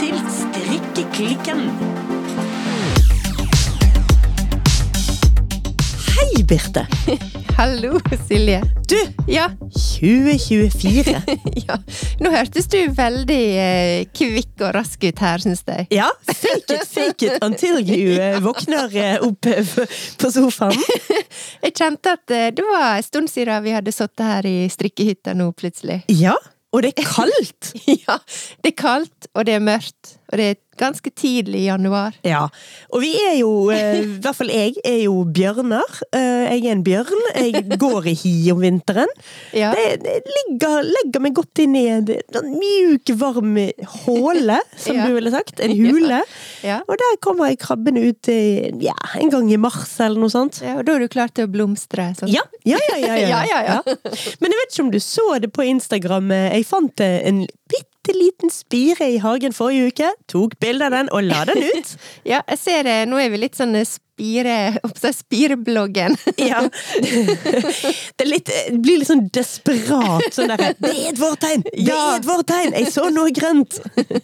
til Strikkeklikken. Hei, Birte. Hallo, Silje. Du, Ja, 2024. ja. Nå hørtes du veldig eh, kvikk og rask ut her, syns jeg. Ja, fake it, fake it until you eh, våkner eh, opp eh, på sofaen. Jeg kjente at eh, det var en stund siden vi hadde sittet her i strikkehytta nå, plutselig. Ja, og det er kaldt. Ja, det er kaldt, og det er mørkt, og det er ganske tidlig i januar. Ja, og vi er jo, eh, i hvert fall jeg, er jo bjørner. Eh, Jeg er en bjørn. Jeg går i hi om vinteren. Ja. Det, ligger, legger meg godt inn i en sånn mjuk, varm håle, som Ja. du ville sagt. En hule. Ja. Og der kommer jeg krabbende ut en gang i mars eller noe sånt. Ja, og da er du klar til å blomstre. Sånn. Ja, ja, ja. ja, ja, Ja, ja, ja. Men jeg vet ikke om du så det på Instagram. Jeg fant eh, en bitte liten spire i hagen forrige uke. Tok bilde av den og la den ut. Ja, jeg ser det. Nå er vi litt sånn spire... Spirebloggen. Ja. Det, litt, det blir litt sånn desperat. Sånn derre Det er et vårtegn! Det er et vårtegn! Jeg så noe grønt!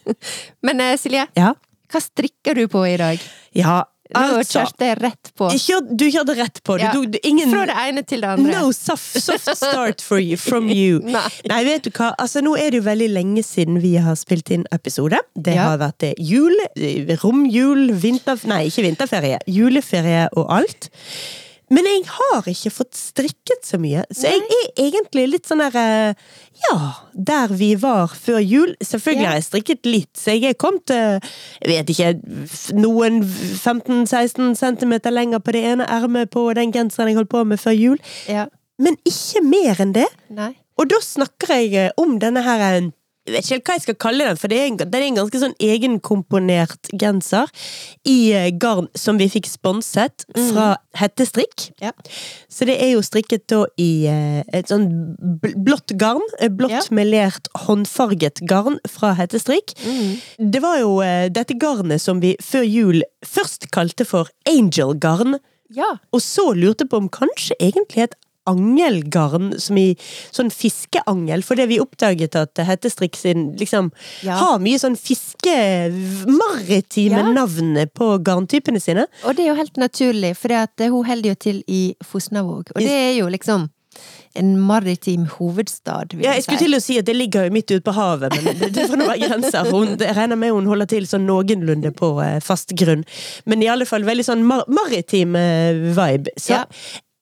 Men eh, Silje, Ja. hva strikker du på i dag? Ja, Nå altså kjørte jeg rett på. kjør, Du kjørte rett på. Du, Ja. du, ingen Fra det ene til det andre. No soft, soft start for you, from you. Nei. Nei, vet du hva. Altså, nå er det jo veldig lenge siden vi har spilt inn episode. Det Ja. har vært eh, jul, eh, romjul, vinter... Nei, ikke vinterferie. Juleferie og alt. Men jeg har ikke fått strikket så mye, så jeg er egentlig litt sånn der eh, Ja, der vi var før jul. Selvfølgelig har jeg strikket litt, så jeg er kommet eh, Jeg vet ikke Noen 15-16 centimeter lenger på det ene ermet på den genseren jeg holdt på med før jul. Ja. Men ikke mer enn det. Nei. Og da snakker jeg eh, om denne her eh, Jeg vet ikke helt hva jeg skal kalle den, for det er en, det er en ganske sånn egenkomponert genser i eh, garn som vi fikk sponset fra Hettestrikk. Ja. Så det er jo strikket da i eh, et sånn bl- blått garn. eh, Blått Ja. melert håndfarget garn fra Hettestrikk. Mm. Det var jo dette garnet som vi før jul først kalte for angel-garn. Ja. Og så lurte på om kanskje egentlig et angelgarn, som i sånn fiskeangel, fordi vi oppdaget at Hettestrikk sin liksom Ja. har mye sånn fiske... maritime Ja. navn på garntypene sine. Og det er jo helt naturlig, for hun holder jo til i Fosnavåg. Og det er jo liksom en maritim hovedstad, vil Ja, jeg jeg skulle si. til å si at det ligger jo midt ute på havet, men det, det får nå være grenser. Hun, jeg regner med hun holder til sånn noenlunde på eh, fast grunn. Men i alle fall veldig sånn mar maritim eh, vibe. Så Ja.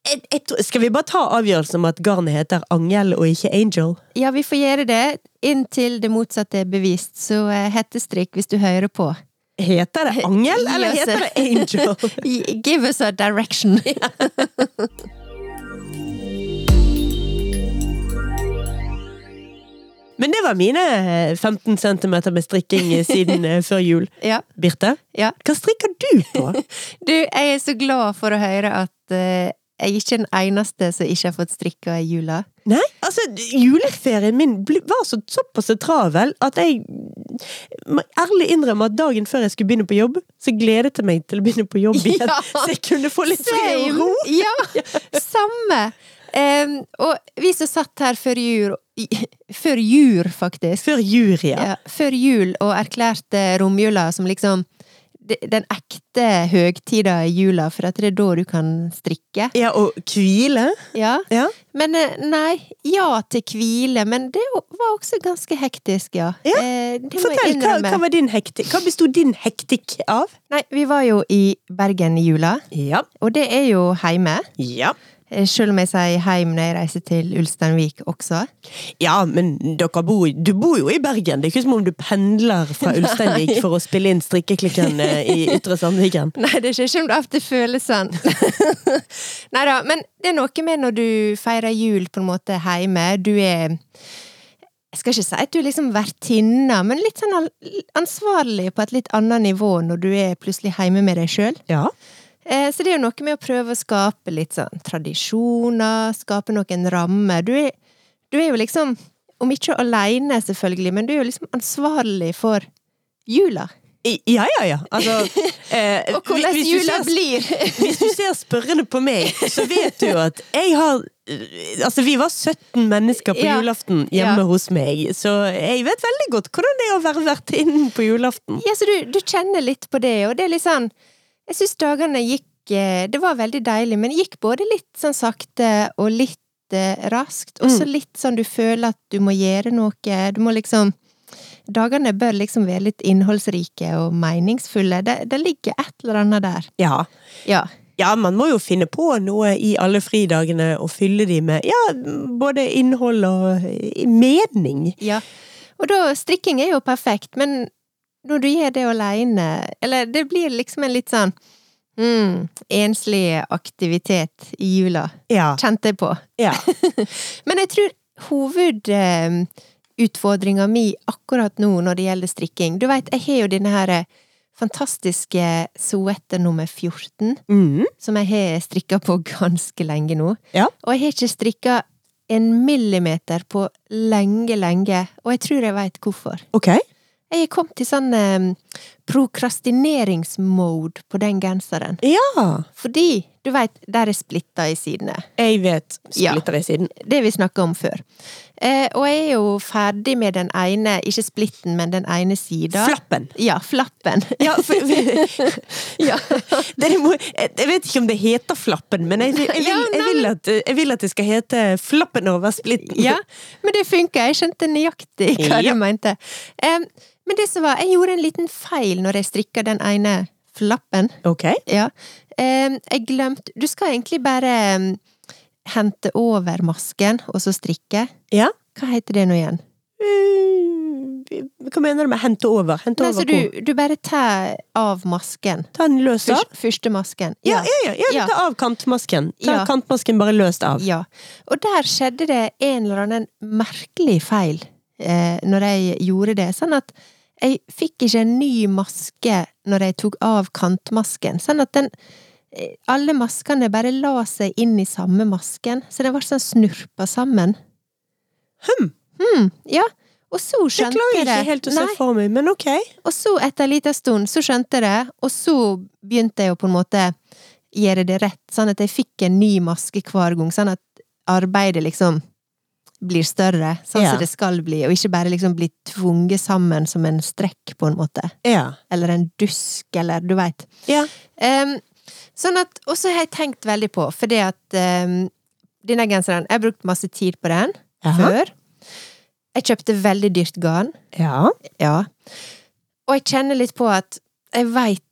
Jeg, jeg, tror- skal vi bare ta avgjørelsen om at garnet heter Angel og ikke Angel? Ja, vi får gjøre det inntil det motsatte er bevist, så eh, hettestrikk hvis du hører på. Heter det Angel, eller heter det Angel? Give us a direction. Men det var mine eh, 15 centimeter med strikking eh, siden eh, før jul. Ja, Birte, ja. hva strikker du på? Du, jeg er så glad for å høre at eh, er ikke den eneste som ikke har fått strikka i jula. Nei, altså, juleferien min var så såpass travel at jeg må ærlig innrømme at dagen før jeg skulle begynne på jobb, så gledet jeg meg til å begynne på jobb igjen. Ja. Så jeg kunne få litt fred og ro. Ja, samme! Um, og vi som satt her før jul, før jul faktisk, Før jul, ja, før jul og erklærte romjula som liksom den ekte høgtida i jula, for at det er da du kan strikke. Ja, og hvile. Ja. Ja. Men eh, nei, ja til hvile, men det var også ganske hektisk, ja. Ja, Eh, det Fortell, hva, hva var din hektikk? Hva bestod din hektikk av? Nei, vi var jo i Bergen i jula, Ja. og det er jo heime. Ja. Eh, Selv om jeg sier heim når jeg reiser til Ulsteinvik også. Ja, men bor, du bor jo i Bergen. Det er ikke som om du pendler fra Ulsteinvik for å spille inn strikkeklikken eh, i Ytre Sandviken. Nei, det er ikke som det ofte føles sånn. Nei da, men det er noe med når du feirer jul på en måte hjemme. Du er Jeg skal ikke si at du er liksom vertinne, men litt sånn ansvarlig på et litt annet nivå når du er plutselig hjemme med deg sjøl. Ja. Eh, Så det er jo noe med å prøve å skape litt sånn tradisjoner, skape noen rammer. Du du er jo liksom, om ikke aleine selvfølgelig, men du er jo liksom ansvarlig for jula. Ja, ja, ja. Altså, eh, Og hvordan jula ser- blir. Hvis du ser spørrende på meg, så vet du jo at jeg har eh, Altså, vi var 17 mennesker på Ja. julaften hjemme Ja. hos meg, så jeg vet veldig godt hvordan det er å være vertinnen på julaften. Ja, så du, du kjenner litt på det, og det er litt sånn Jeg syns dagene gikk eh, Det var veldig deilig, men det gikk både litt sånn sakte og litt eh, raskt, og så litt sånn du føler at du må gjøre noe. Du må liksom Dagene bør liksom være litt innholdsrike og meningsfulle. Det, det ligger et eller annet der. Ja. Ja. ja, man må jo finne på noe i alle fridagene og fylle de med ja, både innhold og eh, mening. ja. Og da Strikking er jo perfekt, men når du gjør det aleine Eller det blir liksom en litt sånn mm, enslig aktivitet i jula. Ja. Kjente jeg på. ja. Men jeg tror hovedutfordringa mi akkurat nå når det gjelder strikking Du veit, jeg har jo denne her eh, fantastiske sweater nummer 14, Mm. som jeg har strikka på ganske lenge nå. Ja. Og jeg har ikke strikka en millimeter på lenge, lenge, og jeg tror jeg veit hvorfor. Ok. Jeg kommet til sånn eh, prokrastineringsmode på den genseren. Ja. Fordi, du veit, der er splitta i sidene. Jeg vet Ja. i siden. Det vi snakka om før. Eh, og jeg er jo ferdig med den ene, ikke splitten, men den ene sida. Flappen. Ja, flappen. Ja, for, ja. jeg vet ikke om det heter flappen, men jeg, jeg, vil, jeg, vil, at, jeg vil at det skal hete flappen over splitten. ja, men det funka. Jeg skjønte nøyaktig hva Ja. du mente. Em, men det som var, jeg gjorde en liten feil når jeg strikka den ene flappen. Ok. Ja. Jeg glemte Du skal egentlig bare hente over masken, og så strikke. Ja. Hva heter det nå igjen? Eh, Hva mener du med hente over? Hente Nei, over du, du bare tar av masken. Ta den løs av? Først, første masken. Ja, ja, ja, ja, Ja. ta av kantmasken. Ta Ja. kantmasken bare løst av. Ja. Og der skjedde det en eller annen merkelig feil eh, når jeg gjorde det. Sånn at jeg fikk ikke en ny maske når jeg tok av kantmasken. Sånn at den eh, Alle maskene bare la seg inn i samme masken, så det ble sånn snurpa sammen. Hm, Hmm, ja. Og så det jeg klarer jeg jeg ikke helt å se for meg, men ok. Og så, etter en liten stund, så skjønte jeg det, og så begynte jeg å på en måte gjøre det rett, sånn at jeg fikk en ny maske hver gang, sånn at arbeidet liksom blir større, sånn Ja. som det skal bli, og ikke bare liksom bli tvunget sammen som en strekk, på en måte. Ja. Eller en dusk, eller du veit. Ja. Um, sånn at, og så har jeg tenkt veldig på, fordi at um, denne genseren, jeg har brukt masse tid på den Aha. før. Jeg kjøpte veldig dyrt garn. Ja. Ja. Og jeg kjenner litt på at jeg veit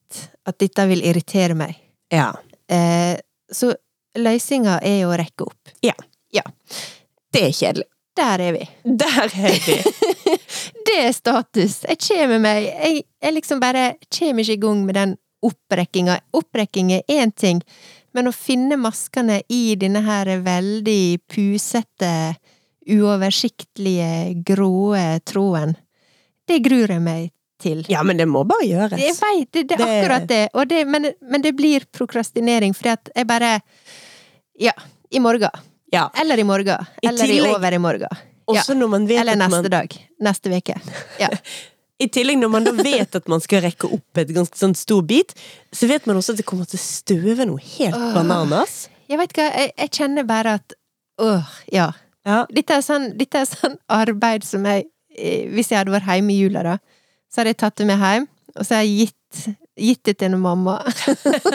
at dette vil irritere meg. Ja. Eh, så løsninga er jo å rekke opp. Det er kjedelig. Der er vi. Der er vi. Det er status. Jeg kommer meg Jeg, jeg liksom bare kommer ikke i gang med den opprekkinga. Opprekking er én ting, men å finne maskene i denne her veldig pusete, uoversiktlige, gråe tråden, det gruer jeg meg til. Ja, men det må bare gjøres. Jeg veit, det, det er akkurat det, det men, men det blir prokrastinering, fordi at jeg bare Ja, i morgen. Ja. Eller i morgen. I Eller i tillegg- over i morgen. Også når man vet Eller neste man dag. Neste uke. Ja. I tillegg, når man da vet at man skal rekke opp et ganske sånn stor bit, så vet man også at det kommer til å støve noe helt Åh. bananas. Jeg vet hva, jeg, jeg kjenner bare at Åh, ja. Ja. Dette er sånn, dette er sånn arbeid som jeg eh, Hvis jeg hadde vært hjemme i jula, da, så hadde jeg tatt det med hjem, og så har jeg gitt, gitt det til en mamma.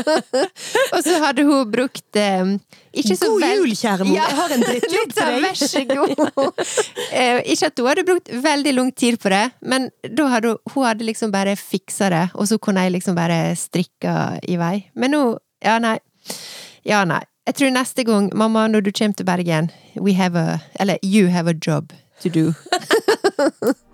og så hadde hun brukt eh, ikke så God vel- jul, kjære mor! Ja. Jeg har en drittjobb til deg! vær så god! eh, ikke at hun hadde brukt veldig lang tid på det, men da hadde hun, hun hadde liksom bare fiksa det, og så kunne jeg liksom bare strikka i vei. Men nå Ja, nei. Ja, nei. Jeg tror neste gang, mamma, når du kommer til Bergen, we have a Eller you have a job to do.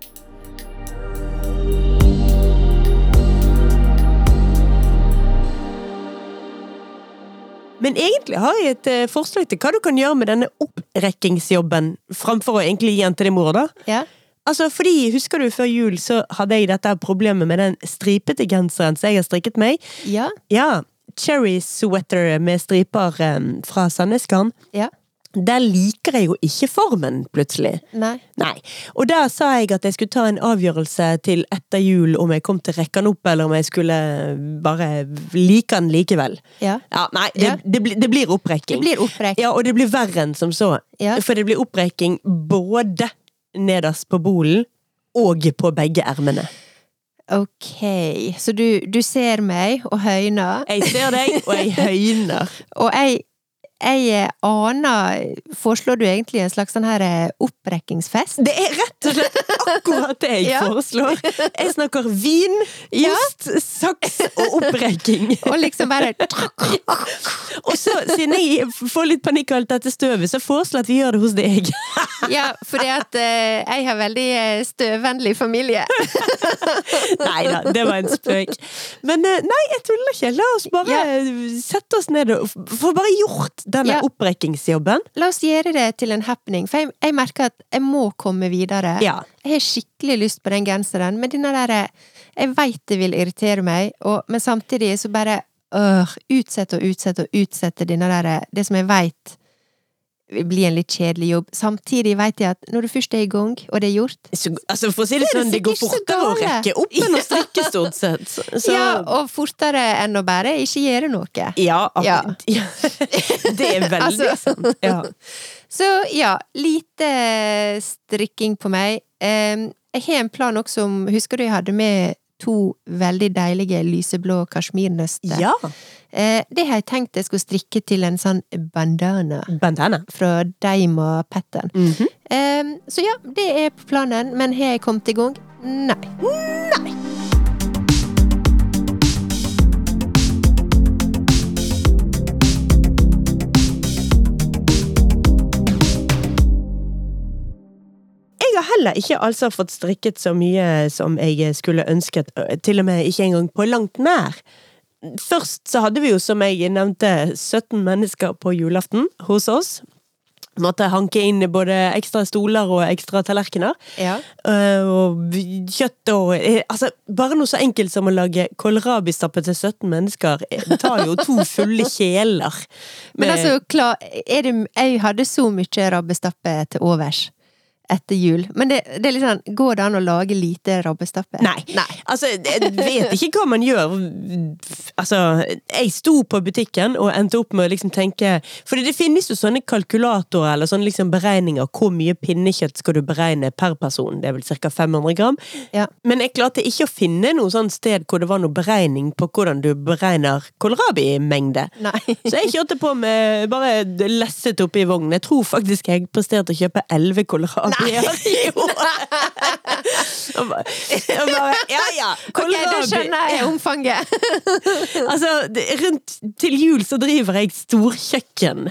Men egentlig har jeg et eh, forslag til hva du kan gjøre med denne opprekkingsjobben, framfor å egentlig gi den til din mor, da. Ja? Altså, fordi, Husker du før jul så hadde jeg dette problemet med den stripete genseren som jeg har strikket meg? Ja? Ja, Cherry sweater med striper eh, fra Sandnesgarn. Ja? Der liker jeg jo ikke formen, plutselig. Nei. Nei. Og der sa jeg at jeg skulle ta en avgjørelse til etter jul om jeg kom til å rekke den opp, eller om jeg skulle bare like den likevel. Ja. Ja, nei, det, Ja. det, det, det blir Det opprekking. blir opprekking. Ja, og det blir verre enn som så. Ja. For det blir opprekking både nederst på bolen og på begge ermene. Ok, så du, du ser meg og høyner, Jeg ser deg, og jeg høyner. og jeg, jeg eh, aner Foreslår du egentlig en slags sånn her eh, opprekkingsfest? Det er rett og slett akkurat det jeg Ja. foreslår. Jeg snakker vin, Ja. ost, saks og opprekking. Og liksom bare Og så, siden jeg får litt panikk av alt dette støvet, så foreslår jeg at vi gjør det hos deg. Ja, fordi at eh, jeg har veldig eh, støvvennlig familie. Nei da, det var en spøk. Men nei, jeg tuller ikke. La oss bare sette oss ned og få bare gjort denne Ja. opprekkingsjobben. La oss gjøre det til en happening, for jeg, jeg merker at jeg må komme videre. Ja. Jeg har skikkelig lyst på den genseren, men denne derre Jeg veit det vil irritere meg, og, men samtidig så bare øh, Utsette og utsette og utsette denne derre Det som jeg veit bli en litt kjedelig jobb. Samtidig vet jeg at når du først er i gang, og det er gjort Så, altså, for å si det det sånn, det går fortere å rekke opp enn å strikke, stort sett. Så Ja, og fortere enn å bare ikke gjøre noe. ja, Ja. Det er veldig Altså. sant. Ja. Så ja, lite strikking på meg. Jeg har en plan også om Husker du jeg hadde med to veldig deilige lyseblå kasjmirnøster? ja. Eh, Det har jeg tenkt jeg skulle strikke til en sånn bandana Bandana. fra Daima Pattern. Mhm. Em, Så ja, det er på planen, men har jeg kommet i gang? Nei. Nei. Jeg har heller ikke altså fått strikket så mye som jeg skulle ønsket, til og med ikke engang på langt nær. Først så hadde vi jo, som jeg nevnte, 17 mennesker på julaften hos oss. Måtte hanke inn både ekstra stoler og ekstra tallerkener. Ja. Eh, og kjøtt og eh, Altså, bare noe så enkelt som å lage kålrabistappe til 17 mennesker det tar jo to fulle kjeler. Men altså, klar, det, jeg hadde så mye rabbestappe til overs etter jul. Men det, det er litt sånn, går det an å lage lite rabbestappe? Nei. Altså, jeg vet ikke hva man gjør. Altså, jeg sto på butikken og endte opp med å liksom tenke For det finnes jo sånne kalkulatorer eller sånne liksom beregninger. Hvor mye pinnekjøtt skal du beregne per person? Det er vel ca. 500 gram. Ja. Men jeg klarte ikke å finne noe sånn sted hvor det var noe beregning på hvordan du beregner kålrabimengde. Nei. Så jeg kjørte på med bare lesset oppi vognen. Jeg tror faktisk jeg presterte å kjøpe elleve kålrabier i jo! Bare, ja ja, Ok, da kålrabi. skjønner jeg omfanget. Altså, rundt til jul så driver jeg storkjøkken.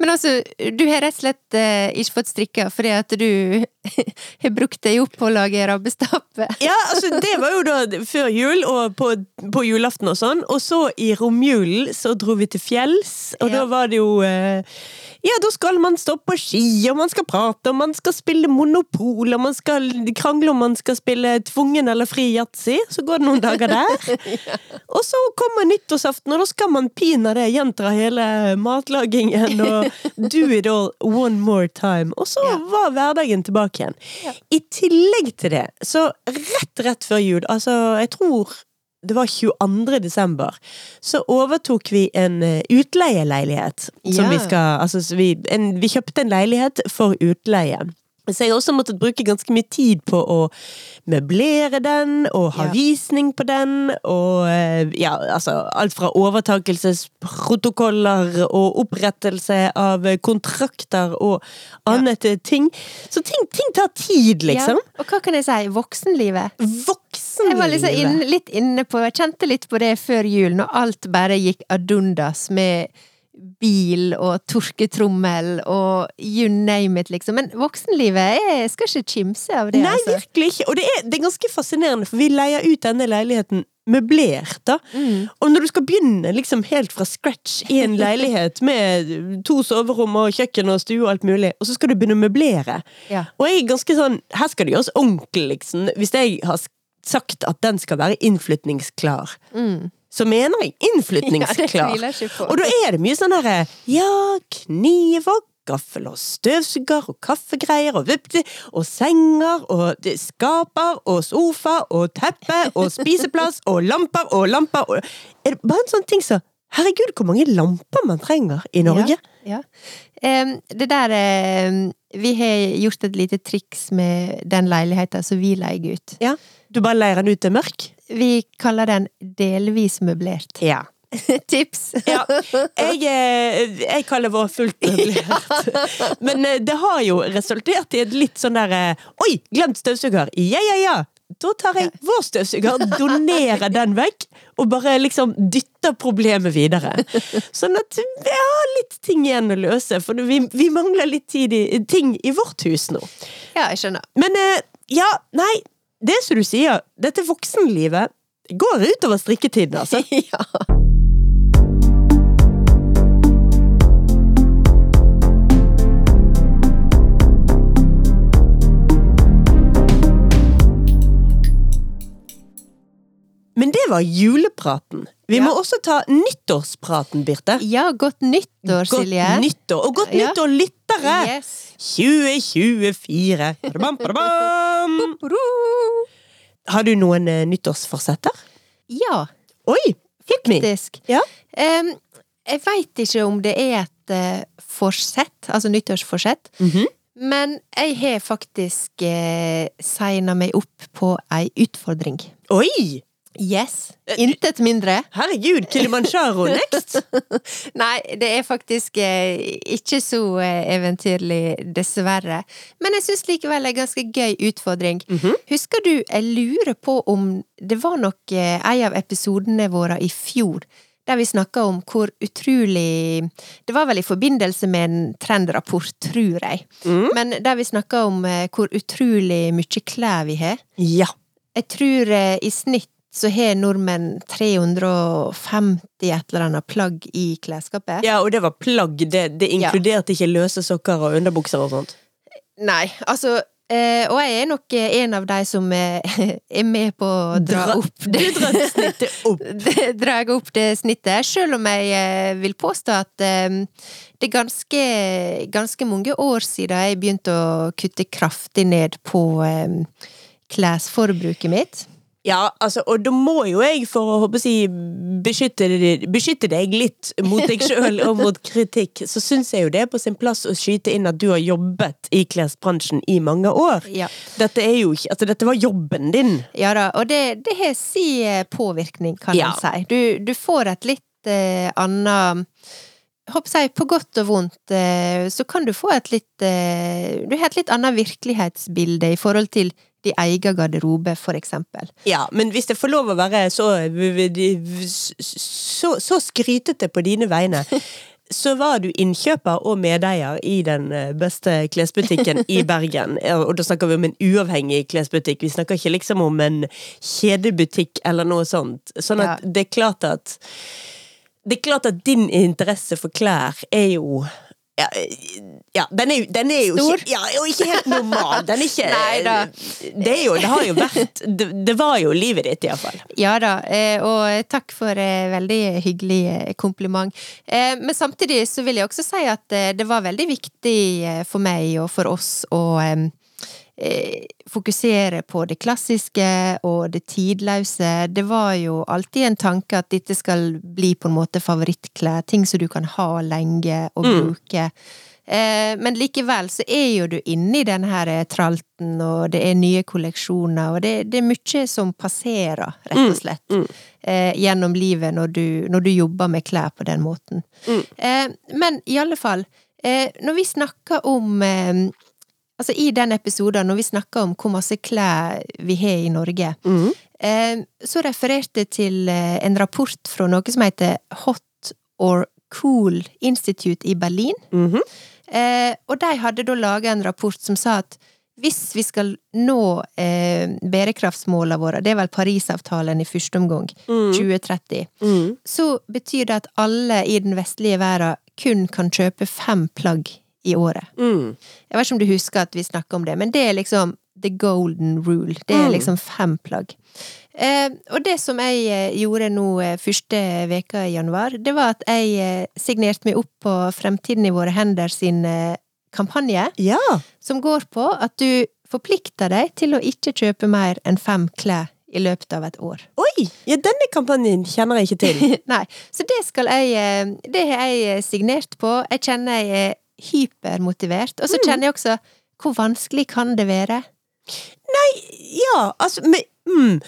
Men altså, du har rett og slett eh, ikke fått strikka fordi at du har brukt deg opp på å lage rabbestappe. Ja, altså det var jo da før jul og på, på julaften og sånn. Og så i romjulen så dro vi til fjells, og Ja. da var det jo eh, Ja, da skal man stå på ski, og man skal prate, og man skal spille monopol, og man skal krangle om man skal spille tvungen eller fri yatzy. Så går det noen dager der. Og så kommer nyttårsaften, og da skal man pinadø gjenta hele matlagingen og do it all one more time. Og så Ja. var hverdagen tilbake igjen. I tillegg til det, så rett rett før jul, altså jeg tror det var 22. desember, så overtok vi en eh, utleieleilighet. Som Ja. vi skal Altså, vi, en, vi kjøpte en leilighet for utleie. Så jeg har også måttet bruke ganske mye tid på å møblere den, og ha Ja. visning på den, og eh, ja, altså alt fra overtakelsesprotokoller og opprettelse av kontrakter og annet ting. Så ting, ting tar tid, liksom. Ja. Og hva kan jeg si? Voksenlivet. Voksenlivet. Jeg var liksom inn, litt inne på Jeg kjente litt på det før jul, når alt bare gikk ad undas med bil og torketrommel og you name it, liksom. Men voksenlivet Jeg skal ikke kimse av det, Nei, altså. virkelig ikke. Og det er, det er ganske fascinerende, for vi leier ut denne leiligheten møblert, da. Mm. Og når du skal begynne liksom helt fra scratch i en leilighet med to soverom og kjøkken og stue og alt mulig, og så skal du begynne å møblere. Ja. Og jeg er ganske sånn Her skal det gjøres ordentlig, liksom. Hvis jeg har sagt at den skal være innflytningsklar, Mm. Så mener jeg Ja, innflytningsklar. på. og da er det mye sånn derre Ja, kniv og gaffel og støvsuger og kaffegreier og vippti, og senger og skaper og sofa og teppe og spiseplass og lamper og lamper og Er det bare en sånn ting som Herregud, hvor mange lamper man trenger i Norge! Ja. Em, det der um, Vi har gjort et lite triks med den leiligheten som vi leier ut. Ja. Du bare leier den ut til mørk? Vi kaller den delvis møblert. Ja. Tips! Ja, jeg, eh, jeg kaller vår fullt møblert. Men eh, det har jo resultert i et litt sånn der eh, Oi, glemt støvsuger! Ja, ja, ja! Da tar jeg vår støvsuger, donerer den vekk, og bare liksom dytter problemet videre. Sånn at vi har litt ting igjen å løse, for vi, vi mangler litt tid i, ting i vårt hus nå. Ja, jeg skjønner. Men ja, nei, det som du sier, dette voksenlivet går utover strikketiden, altså. ja. Men det var julepraten. Vi Ja. må også ta nyttårspraten, Birte. ja, godt nyttår, Silje. Godt nyttår, og godt Ja. nyttår, lyttere! Yes. 2024. Badabam, badabam. Har du noen eh, nyttårsforsetter? Ja, Oi! Hit me! faktisk. Ja. Um, jeg veit ikke om det er et uh, forsett, altså nyttårsforsett, Mhm. men jeg har faktisk eh, signa meg opp på ei utfordring. Oi! Yes. Intet mindre. Herregud, Kilimanjaro next! Nei, det er faktisk eh, ikke så eh, eventyrlig, dessverre. Men jeg syns likevel det er en ganske gøy utfordring. Mhm. Husker du, jeg lurer på om det var nok eh, en av episodene våre i fjor, der vi snakka om hvor utrolig Det var vel i forbindelse med en trendrapport, tror jeg. Mm. Men der vi snakka om eh, hvor utrolig mye klær vi har. Ja. Jeg tror eh, i snitt så har nordmenn 350 et eller annet plagg i klesskapet. ja, og det var plagg. Det, det inkluderte ikke løse sokker og underbukser og sånt. Nei, altså eh, Og jeg er nok eh, en av de som eh, er med på å dra Dra- opp Du drar snittet opp. det drar opp det snittet, selv om jeg eh, vil påstå at eh, det er ganske, ganske mange år siden jeg begynte å kutte kraftig ned på klesforbruket mitt. Ja, altså, og da må jo jeg, for å håpe si, beskytte, beskytte deg litt mot deg sjøl og mot kritikk, så syns jeg jo det er på sin plass å skyte inn at du har jobbet i klesbransjen i mange år. Ja. Dette er jo ikke Altså, dette var jobben din. Ja da, og det, det har si eh, påvirkning, kan Ja. en si. Du, du får et litt eh, annet Håper jeg, på godt og vondt, eh, så kan du få et litt eh, Du har et litt annet virkelighetsbilde i forhold til din egen garderobe, for eksempel. Ja, men hvis jeg får lov å være så så, så skrytete på dine vegne så var du innkjøper og medeier i den beste klesbutikken i Bergen. Og da snakker vi om en uavhengig klesbutikk. Vi snakker ikke liksom om en kjedebutikk eller noe sånt. Sånn at Ja. det er klart at Det er klart at din interesse for klær er jo ja, ja den er, den er jo Stor? ikke, ja, og ikke helt normal. Den er ikke Neida. Det er jo, det har jo vært Det, det var jo livet ditt, iallfall. Ja da, eh, og takk for eh, veldig hyggelig eh, kompliment. Eh, Men samtidig så vil jeg også si at eh, det var veldig viktig eh, for meg og for oss å eh, eh, fokusere på det klassiske og det tidløse. Det var jo alltid en tanke at dette skal bli på en måte favorittklær, ting som du kan ha lenge og bruke. Mm. Men likevel så er jo du inne i denne her eh, tralten, og det er nye kolleksjoner, og det, det er mye som passerer, rett og slett, mm. gjennom livet når du, når du jobber med klær på den måten. Eh, Men i alle fall, eh, når vi snakker om eh, Altså i den episoden, når vi snakker om hvor masse klær vi har i Norge, eh, så refererte jeg til eh, en rapport fra noe som heter Hot or Cool Institute i Berlin. Mhm. Eh, og de hadde da laga en rapport som sa at hvis vi skal nå eh, bærekraftsmålene våre, det er vel Parisavtalen i første omgang, 2030, Mm. så betyr det at alle i den vestlige verden kun kan kjøpe fem plagg i året. Mm. Jeg vet ikke om du husker at vi snakka om det, men det er liksom the golden rule. Det er Mm. liksom fem plagg. Eh, og det som jeg eh, gjorde nå eh, første veka i januar, det var at jeg eh, signerte meg opp på Fremtiden i våre hender sin kampanje, Ja. som går på at du forplikter deg til å ikke kjøpe mer enn fem klær i løpet av et år. Oi! Ja, denne kampanjen kjenner jeg ikke til. Nei, så det skal jeg Det har jeg signert på. Jeg kjenner jeg er hypermotivert. Og så Mm. kjenner jeg også hvor vanskelig kan det være? Nei, Ja, altså men, mm,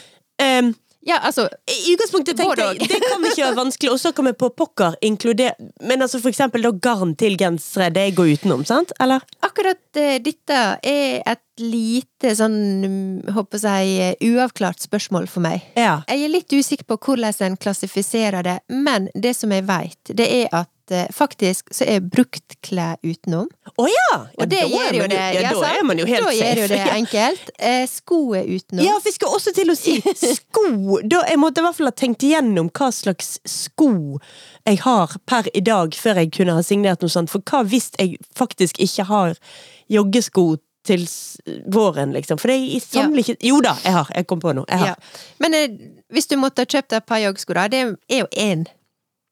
um, Ja, altså I utgangspunktet tenkte jeg det kan ikke være vanskelig, og så vi på pokker inkludere Men altså for eksempel da garn til gensere, det går utenom, sant? Eller? Akkurat uh, dette er et lite sånn, mm, håper jeg, uavklart spørsmål for meg. Ja. Jeg er litt usikker på hvordan en klassifiserer det, men det som jeg veit, det er at eh, faktisk så er bruktklær utenom. Å ja! ja! Og det gjør jo det, Ja, da er man jo helt Da gjør jo safe. det enkelt. Eh, sko er utenom. Ja, jeg skal også til å si sko. Da, jeg måtte i hvert fall ha tenkt igjennom hva slags sko jeg har per i dag, før jeg kunne ha signert noe sånt. For hva hvis jeg faktisk ikke har joggesko til våren, liksom? For det er sannelig ikke Jo da, jeg har. Jeg kom på noe. Jeg har. Ja. Men eh, hvis du måtte ha kjøpt et par joggsko, da, det er jo én.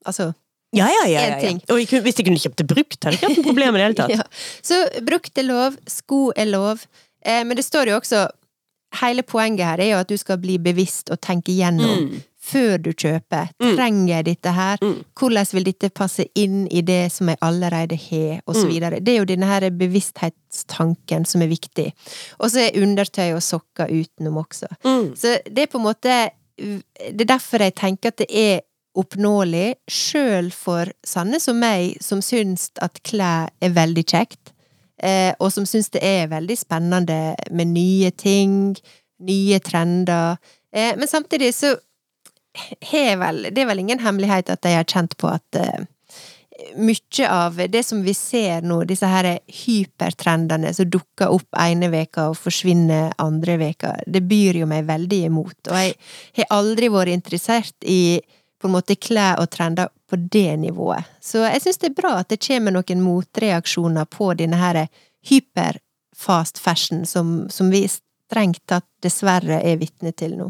Altså Ja, ja, ja. ja, ja. Og kunne, hvis jeg kunne kjøpt det brukt, hadde jeg ikke hatt noe problem i det hele tatt. Ja. Så brukt er lov, sko er lov, eh, men det står jo også Hele poenget her er jo at du skal bli bevisst og tenke gjennom Mm. før du kjøper. Trenger jeg dette her? Mm. Hvordan vil dette passe inn i det som jeg allerede har, og Mm. så videre. Det er jo denne her bevissthetstanken som er viktig. Og så er undertøy og sokker utenom også. Mm. Så det er på en måte Det er derfor jeg tenker at det er oppnåelig, sjøl for sanne som meg, som syns at klær er veldig kjekt, eh, og som syns det er veldig spennende med nye ting, nye trender. Eh, men samtidig så har vel Det er vel ingen hemmelighet at jeg har kjent på at eh, mye av det som vi ser nå, disse her hypertrendene som dukker opp ene veka og forsvinner andre veka, det byr jo meg veldig imot. Og jeg har aldri vært interessert i på en måte klær og trender på det nivået. Så jeg syns det er bra at det kommer noen motreaksjoner på denne her hyper-fast fashion som, som vi strengt tatt dessverre er vitne til nå.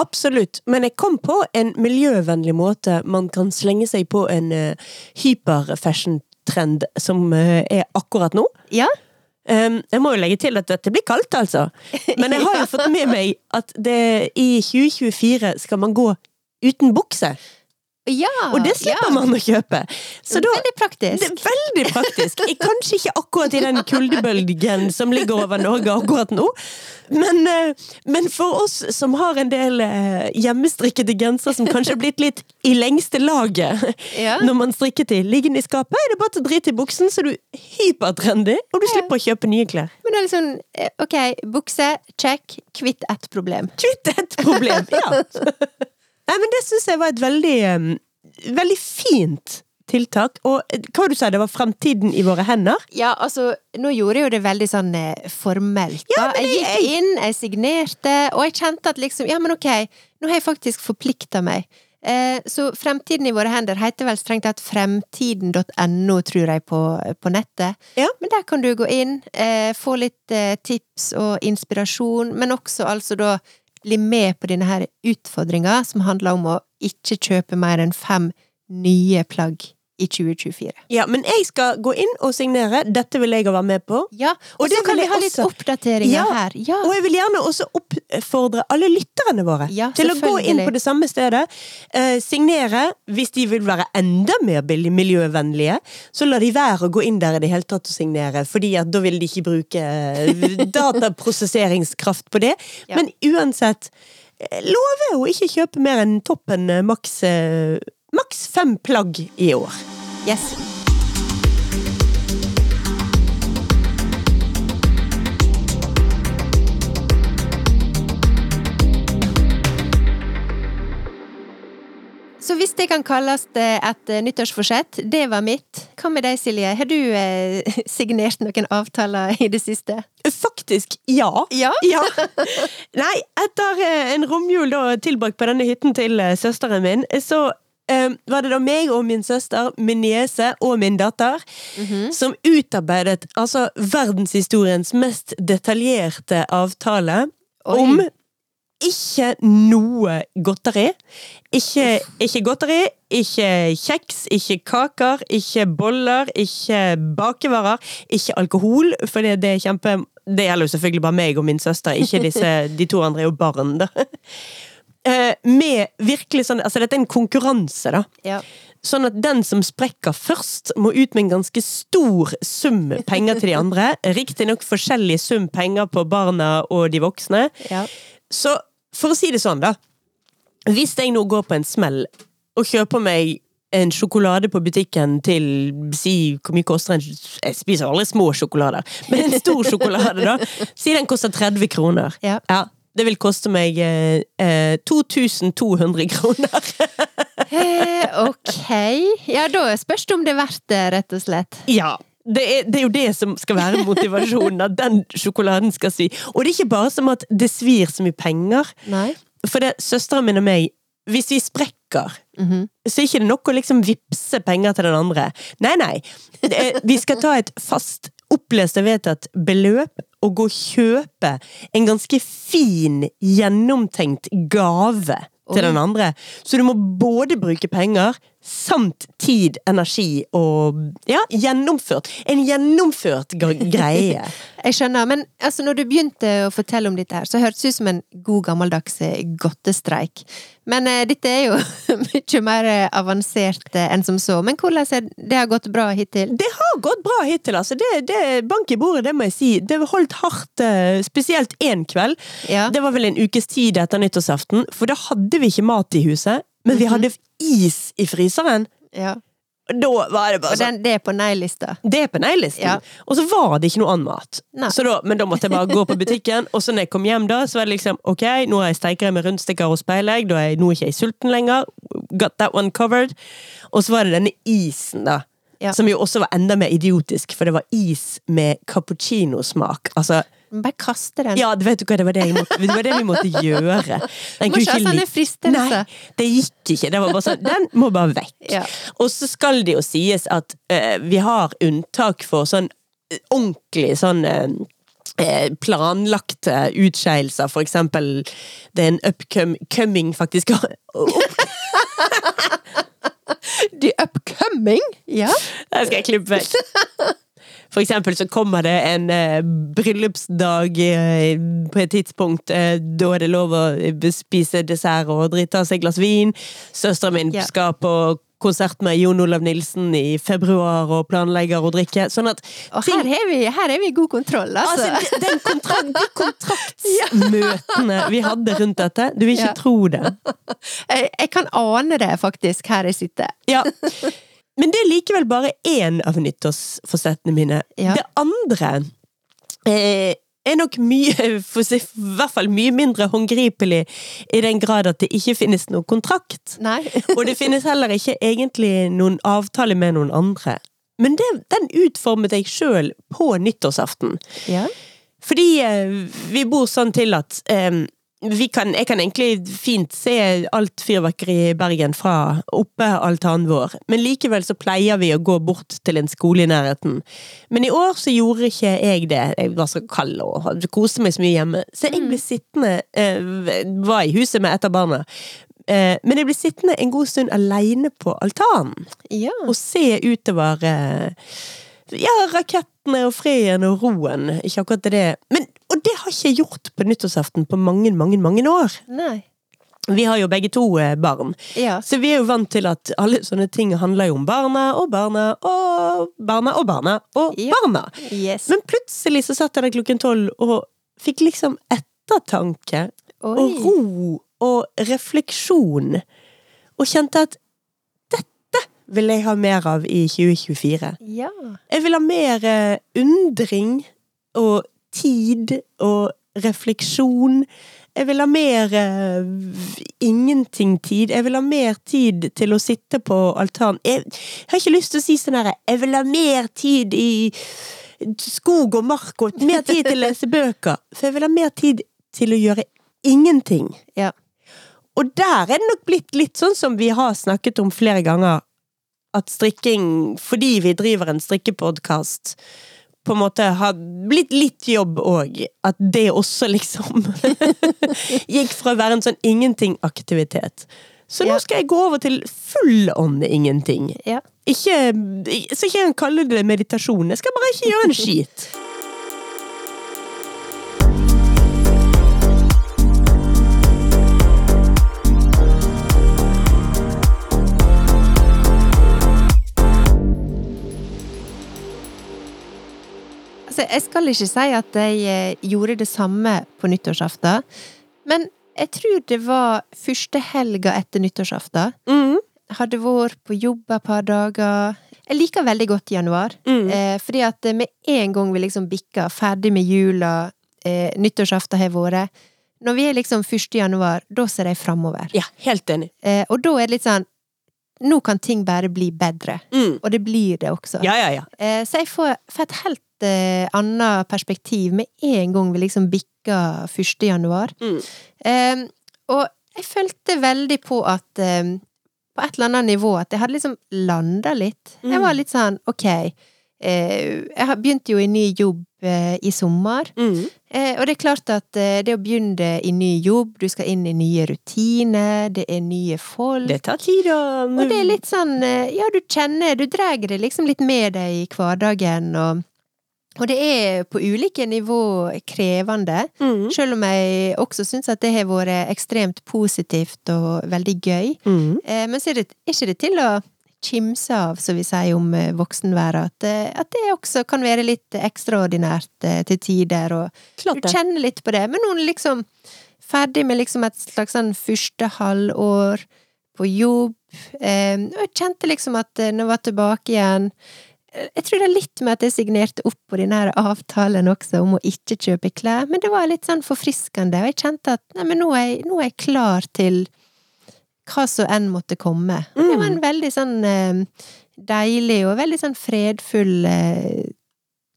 Absolutt, men jeg kom på en miljøvennlig måte man kan slenge seg på en uh, hyper-fashion-trend som uh, er akkurat nå. Ja? Um, jeg må jo legge til at dette blir kaldt, altså. Men jeg har jo fått med meg at det, i 2024 skal man gå uten bukse. Ja! Og det slipper ja. man å kjøpe. Så da Veldig praktisk. det er veldig praktisk. Jeg- Kanskje ikke akkurat i den kuldebølgen som ligger over Norge akkurat nå, men, eh, men for oss som har en del eh, hjemmestrikkede gensere som kanskje har blitt litt i lengste laget Ja. når man strikker til liggende i skapet, er det bare til å drite i buksen, så er du hypertrendy, og du slipper å kjøpe nye klær. Men det er liksom, eh, ok, bukse, check, kvitt ett problem. Kvitt et problem, ja. Nei, men det syns jeg var et veldig, veldig fint tiltak. Og eh, hva var det du sa, det var fremtiden i våre hender? Ja, altså, nå gjorde jeg jo det veldig sånn eh, formelt, da. Ja, men jeg gikk jeg- inn, jeg signerte, og jeg kjente at liksom, ja, men ok, nå har jeg faktisk forplikta meg. Eh, så Fremtiden i våre hender heter vel strengt tatt fremtiden.no, tror jeg, på, på nettet. Ja. Men der kan du gå inn, eh, få litt eh, tips og inspirasjon, men også altså da bli med på denne her utfordringa som handler om å ikke kjøpe mer enn fem nye plagg i 2024. Ja, men jeg skal gå inn og signere. Dette vil jeg være med på. Ja, og, Og så kan vi ha litt oppdateringer Ja, her. Ja. Og jeg vil gjerne også oppfordre alle lytterne våre Ja, til å gå inn på det samme stedet. Eh, signere hvis de vil være enda mer miljøvennlige. Så la de være å gå inn der i det hele tatt og signere, Fordi at da vil de ikke bruke eh, dataprosesseringskraft på det. Ja. Men uansett, eh, lover å ikke kjøpe mer enn toppen eh, maks Maks fem plagg i år. Yes. Så hvis det kan kalles eh, et eh, nyttårsforsett, det var mitt. Hva med deg, Silje? Har du eh, signert noen avtaler i det siste? Faktisk, ja. Ja? Ja. Nei, etter eh, en romjul da tilbrakt på denne hytten til søsteren min, så eh, var det da meg og min søster, min niese og min datter Mhm. som utarbeidet altså verdenshistoriens mest detaljerte avtale Oi. om ikke noe godteri. Ikke, ikke godteri, ikke kjeks, ikke kaker, ikke boller, ikke bakevarer, ikke alkohol, for det, det er kjempe Det gjelder jo selvfølgelig bare meg og min søster, ikke disse, de to andre er jo barn, da. Eh, Med virkelig sånn Altså, dette er en konkurranse, da. Ja. Sånn at den som sprekker først, må ut med en ganske stor sum penger til de andre. Riktignok forskjellig sum penger på barna og de voksne. Ja. Så for å si det sånn, da. Hvis jeg nå går på en smell og kjøper meg en sjokolade på butikken til Si hvor mye koster en Jeg spiser aldri små sjokolader, men en stor sjokolade, da. Si den koster 30 kroner. Ja. det vil koste meg eh, eh, 2200 kroner. Eh, ok. Ja, da spørs det om det er verdt det, rett og slett. Ja. Det er, det er jo det som skal være motivasjonen, at den sjokoladen skal svi. Og det er ikke bare som at det svir så mye penger. Nei. For det, søsteren min og meg, hvis vi sprekker, Mhm. så er ikke det nok å liksom vippse penger til den andre. Nei, nei. Det Vi skal ta et fast, opplest og vedtatt beløp og gå og kjøpe en ganske fin, gjennomtenkt gave til den andre. Så du må både bruke penger samt tid, energi og ja, gjennomført. En gjennomført greie. Jeg skjønner, men altså, når du begynte å fortelle om dette her, så hørtes det ut som en god gammeldags eh, godtestreik. Men eh, dette er jo mye mer eh, avansert eh, enn som så. Men hvordan er det har gått bra hittil? Det har gått bra hittil, altså. Det, det, bank i bordet, det må jeg si. Det holdt hardt, eh, spesielt én kveld. Ja. Det var vel en ukes tid etter nyttårsaften, for da hadde vi ikke mat i huset. Men vi hadde is i fryseren. ja. Da var det bare Og sånn. den, det er på nei-lista. Det er på nei-listen. Ja. Og så var det ikke noe annen mat. Så da, men da måtte jeg bare gå på butikken, og så når jeg kom hjem da, så var det liksom ok, nå har jeg steikere med rundstykker og speilegg, da er jeg, nå ikke sulten lenger. Got that one covered. Og så var det denne isen, da. Ja. Som jo også var enda mer idiotisk, for det var is med cappuccinosmak. Altså, Bare kaste den. ja, vet du hva, det var det, måtte, det var det vi måtte gjøre. Den Må ikke ha sånne fristelser. Nei, det gikk ikke. Det var bare sånn, den må bare vekk. Ja. Og så skal det jo sies at uh, vi har unntak for sånn eh, ordentlig sånn eh, planlagte utskeielser, for eksempel det er en upcoming faktisk The upcoming! Ja. Den skal jeg klippe vekk. For eksempel så kommer det en eh, bryllupsdag eh, på et tidspunkt. Eh, da er det lov å eh, spise dessert og drite av seg glass vin. Søsteren min yeah. skal på konsert med Jon Olav Nilsen i februar og planlegger å drikke. Sånn at Og her er vi, her er vi god kontroll, altså. Altså, den kontrakt, de kontraktsmøtene vi hadde rundt dette, du vil ikke Ja. tro det. jeg, jeg kan ane det, faktisk, her jeg sitter. Ja. Men det er likevel bare én av nyttårsforsettene mine. Ja. Det andre eh, er nok mye, i hvert fall mye mindre håndgripelig i den grad at det ikke finnes noen kontrakt. Og det finnes heller ikke egentlig noen avtale med noen andre. Men det, den utformet jeg sjøl på nyttårsaften. Ja. Fordi eh, vi bor sånn til at eh, kan, jeg kan egentlig fint se alt fyrverkeri i Bergen fra oppe altanen vår, men likevel så pleier vi å gå bort til en skole i nærheten. Men i år så gjorde ikke jeg det. Jeg var så kald og koste meg så mye hjemme. Så jeg ble sittende eh, Var i huset med et av barna. Eh, men jeg ble sittende en god stund aleine på altanen ja. og se utover eh, ja, rakettene og freden og roen. Ikke akkurat det. Men, og det har ikke jeg gjort på nyttårsaften på mange, mange, mange år. Nei. Vi har jo begge to eh, barn, Ja. så vi er jo vant til at alle sånne ting handler jo om barna og barna og barna og barna og Ja. barna. Yes. Men plutselig så satt jeg der klokken tolv og fikk liksom ettertanke og ro og refleksjon, og kjente at vil jeg ha mer av i 2024. Ja. Jeg vil ha mer eh, undring og tid og refleksjon. Jeg vil ha mer uh, ingenting-tid. Jeg vil ha mer tid til å sitte på altanen. Jeg, jeg har ikke lyst til å si sånn herre Jeg vil ha mer tid i skog og mark og mer tid til å lese bøker. For jeg vil ha mer tid til å gjøre ingenting. Ja. Og der er det nok blitt litt sånn som vi har snakket om flere ganger, at strikking, fordi vi driver en strikkepodkast på en måte har blitt litt jobb òg. At det også liksom gikk fra å være en sånn ingenting-aktivitet. Så nå skal jeg gå over til full ånd ingenting. Ja. Ikke, så ikke jeg kaller det meditasjon. Jeg skal bare ikke gjøre en skit. Altså, jeg skal ikke si at jeg eh, gjorde det samme på nyttårsaften, men jeg tror det var første helga etter nyttårsaften. Mm. Hadde vært på jobb et par dager. Jeg liker veldig godt januar, Mm. eh, fordi at med en gang vi liksom bikker ferdig med jula, eh, nyttårsaften har vært Når vi er liksom 1. januar, da ser jeg framover. Ja, helt enig. Eh, og da er det litt sånn Nå kan ting bare bli bedre. Mm. Og det blir det også. Ja, ja, ja. Eh, Så jeg får, får et helt eh, annet perspektiv med en gang vi liksom bikka 1. januar. Mm. Eh, og jeg følte veldig på at eh, På et eller annet nivå at jeg hadde liksom landa litt. Jeg Mm. var litt sånn ok eh, Jeg har- begynte jo i ny jobb eh, i sommer. Mm. Eh, og det er klart at det å begynne i ny jobb, du skal inn i nye rutiner, det er nye folk. Det tar tid, da. Og det er litt sånn, ja, du kjenner, du drar det liksom litt med deg i hverdagen, og, og det er på ulike nivå krevende, mm. selv om jeg også syns at det har vært ekstremt positivt og veldig gøy. Mm. Eh, men så er det ikke det til å kimse av, som vi sier om eh, voksenværet, at, eh, at det også kan være litt ekstraordinært til tider, og Klart du kjenner litt på det. Men nå er liksom ferdig med liksom et slags sånn første halvår på jobb. Og jeg kjente liksom at når jeg var tilbake igjen Jeg tror det er litt med at jeg signerte opp på den her avtalen også om å ikke kjøpe klær, men det var litt sånn forfriskende, og jeg kjente at nei, men nå er jeg, nå er jeg klar til hva så enn måtte komme. Og det var en veldig sånn eh, deilig og veldig sånn fredfull eh,